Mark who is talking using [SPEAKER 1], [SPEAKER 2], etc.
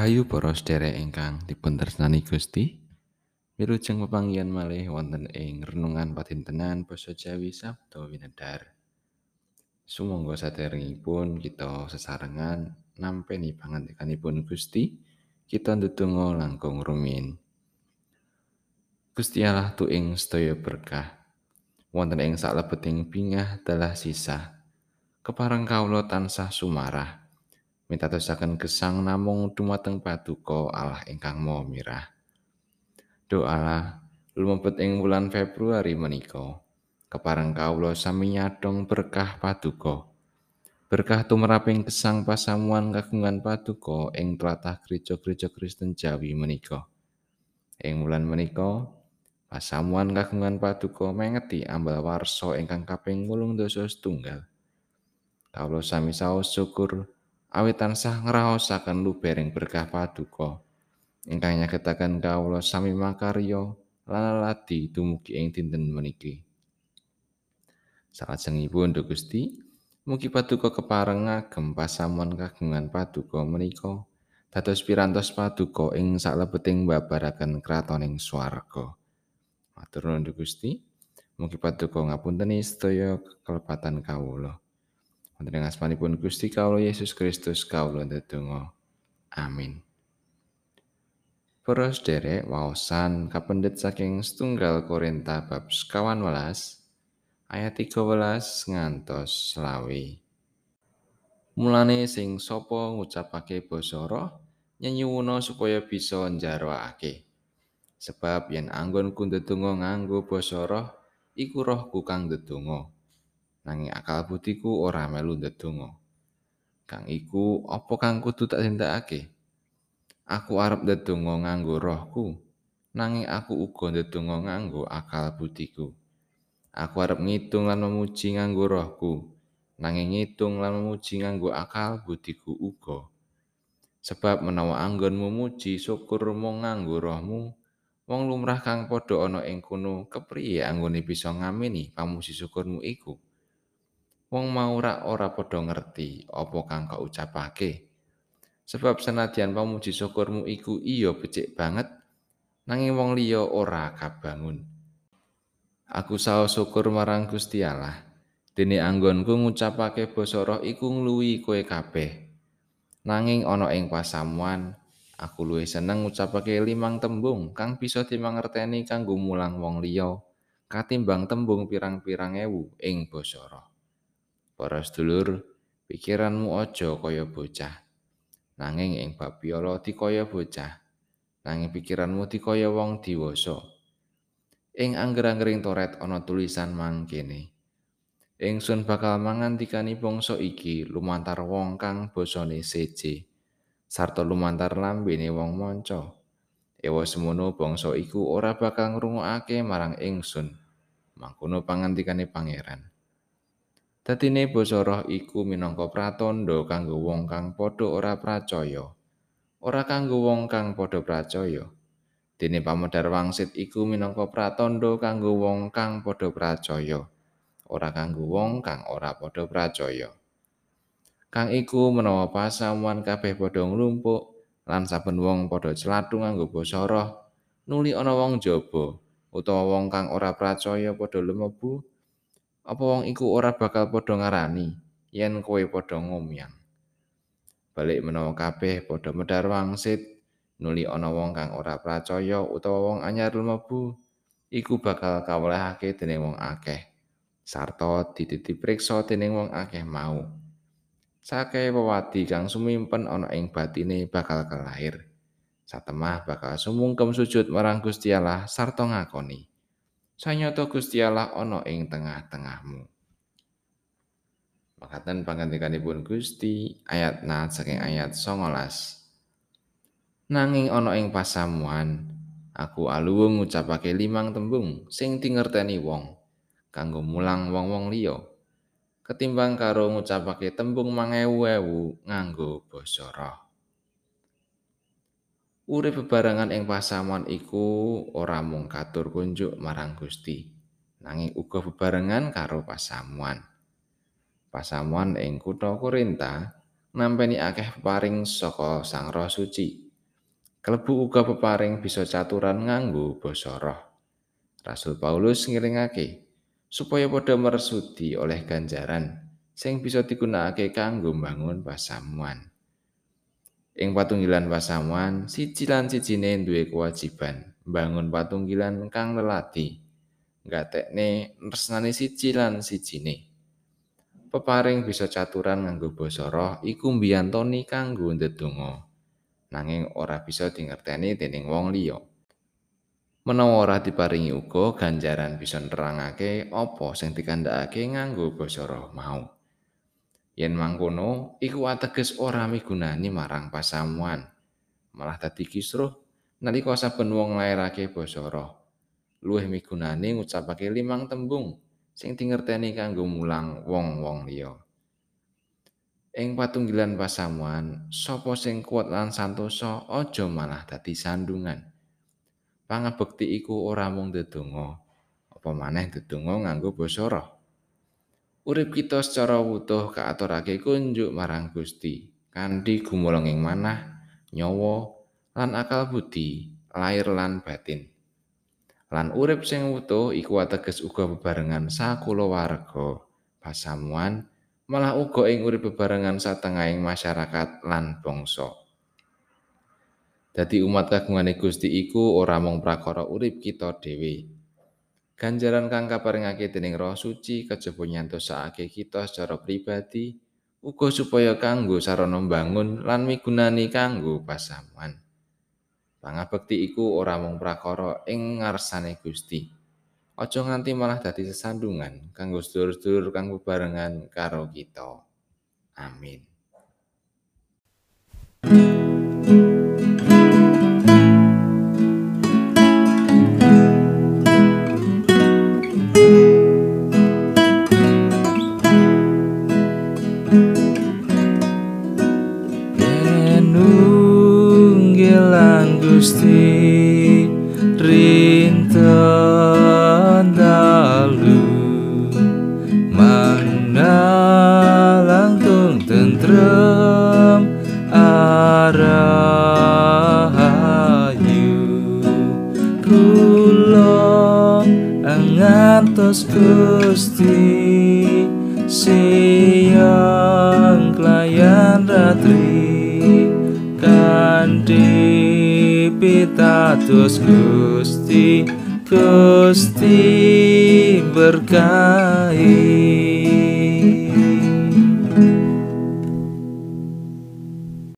[SPEAKER 1] Rahayu para sedherek ingkang dipuntresnani Gusti. Wilujeng pepanggihan malih wonten ing renungan patintenan basa Jawi Sabda Winedhar. Sumangga sadèrèngipun kita sesarengan nampi pangandikanipun Gusti, kita ndedonga langkung rumiyin. Gusti Allah tu ing sedaya berkah. Wonten ing saklebeting bingah dalah sisa. Kepareng kawula tansah sumarah. Mitadosaken gesang namung dumateng paduka Allah ingkang Maha Mirah. Doa lumebet ing wulan Februari menika, kepareng kawula sami nyadong berkah paduka. Berkah tumraping gesang pasamuan kagungan paduka ing tlatah gereja-gereja Kristen Jawi menika. Ing wulan menika, pasamuan kagungan paduka mengeti ambal warsa ingkang kaping 8 setunggal. Kawula sami saos syukur awit tansah ngraosaken lubering berkah paduka ingkang nyagetaken kawula sami makarya lan ladi dumugi ing dinten meniki. Salajengipun Duh Gusti, mugi paduka kepareng ngagem pasamuan kagungan paduka menika dados pirantos paduka ing saklebeting babaraken kratoning swarga. Matur nuwun Gusti, mugi paduka ngapunteni sedaya kelepatan kawula. Wonten asmanipun Gusti Kawula Yesus Kristus kawula ndedonga. Amin. Para sederek waosan kapendet saking setunggal Korinta bab sekawan welas ayat 13 ngantos selawi. Mulane sing sapa ngucapake basa roh nyenyuwuna supaya bisa njarwakake. Sebab yen anggonku ndedonga nganggo basa roh iku rohku kang ndedonga. Nanging akal butiku ora melu ndedonga. Kang iku apa kang kudu tak tindakake? Aku arep ndedonga nganggo rohku, nanging aku uga ndedonga nganggo akal butiku. Aku arep ngitung lan memuji nganggo rohku, nanging ngitung lan memuji nganggo akal butiku uga. Sebab menawa anggon memuji syukur mung nganggo rohmu, wong lumrah kang padha ana ing kono kepriye anggone bisa ngamini pamuji syukurmu iku? Wong mau ora ora padha ngerti apa kang kau ucapake. Sebab senadyan pamuji syukurmu iku iya becik banget, nanging wong liya ora kabangun. Aku saos syukur marang Gusti Allah. Dene anggonku ngucapake basa roh iku ngluwi kowe kabeh. Nanging ana ing pasamuan, aku luwih seneng ngucapake limang tembung kang bisa dimangerteni kanggo mulang wong liya katimbang tembung pirang-pirang ewu ing basa roh. Para sedulur, pikiranmu aja kaya bocah. Nanging ing bab piala dikaya bocah. Nanging pikiranmu dikaya wong diwasa. Ing angger-anggering toret ana tulisan mangkene. Ingsun bakal mangandikani bangsa iki lumantar wong kang basane seje. Sarta lumantar lambene wong manca. Ewa semono bangsa iku ora bakal ngrungokake marang ingsun. Mangkono pangandikane pangeran. Dadine basa roh iku minangka pratandha kanggo wong kang padha ora pracaya. Ora kanggo wong kang padha pracaya. Dene pamodar wangsit iku minangka pratandha kanggo wong kang padha pracaya. Ora kanggo wong kang ora padha pracaya. Kang iku menawa pasamuan kabeh padha nglumpuk lan saben wong padha celathu nganggo basa roh, nuli ana wong jaba utawa wong kang ora pracaya padha lumebu, apa wong iku ora bakal padha ngarani yen kowe padha ngomyang. Balik menawa kabeh padha medhar wangsit, nuli ana wong kang ora percaya utawa wong anyar lumebu, iku bakal kawelehake dening wong akeh. Sarta ditipriksa dening wong akeh mau. Sake wewadi kang sumimpen ana ing batine bakal kelahir. Satemah bakal sumungkem sujud marang Gusti Allah sarta ngakoni. Sanyata Gusti Allah ana ing tengah-tengahmu. Makaten pangandikanipun Gusti ayat na saking ayat 19. Nanging ana ing pasamuan, aku aluwung ngucapake limang tembung sing dingerteni wong kanggo mulang wong-wong liya ketimbang karo ngucapake tembung mangewu-ewu nganggo basa roh. Urip bebarengan ing pasamuan iku ora mung katur kunjuk marang Gusti nanging uga bebarengan karo pasamuan pasamuan ing kutha Korinta nampeni akeh paring saka Sang Roh Suci Klebu uga peparing bisa caturan nganggo basa roh. Rasul Paulus ngiringake supaya padha mersudi oleh ganjaran sing bisa digunakake kanggo mbangun pasamuan. Ing patunggilan pasamuan, siji lan sijine duwe kewajiban mbangun patunggilan kang lelati. Gatekne nresnani siji lan sijine. Peparing bisa caturan nganggo basa roh iku mbiyantoni kanggo ndedonga. Nanging ora bisa dingerteni dening wong liya. Menawa ora diparingi uga ganjaran bisa nerangake apa sing dikandhakake nganggo basa roh mau. Yen mangkono, iku ateges ora migunani marang pasamuan. Malah dadi kisruh nalika saben wong nglairake basa roh. Luwih migunani ngucapake limang tembung sing dingerteni kanggo mulang wong-wong liya. Ing patunggilan pasamuan, sapa sing kuat lan santosa aja malah dadi sandungan. pangabekti iku ora mung ndedonga apa maneh ndedonga nganggo basa roh urip kita secara wutuh kaaturake kunjuk marang Gusti. Kanthi gumulunging manah nyawa lan akal budi lair lan batin. Lan urip sing wutuh iku ateges uga bebarengan sakulawarga pasamuan malah uga ing urip bebarengan satengahing masyarakat lan bangsa. Dadi umat kagungane Gusti iku ora mung prakara urip kita dhewe. Ganjaran kang kaparingake dening Roh Suci kejaba nyantosake kita secara pribadi uga supaya kanggo sarana mbangun lan migunani kanggo pasamuan. Pangabekti iku ora mung prakara ing ngarsane Gusti. Aja nganti malah dadi sesandungan kanggo sedulur-sedulur kang bebarengan karo kita. Amin.
[SPEAKER 2] Gusti rinten dalu. Mana langtung tentrem arahayu kula angantos Gusti siang klayan ratri kanthi pitados Gusti Gusti berkahi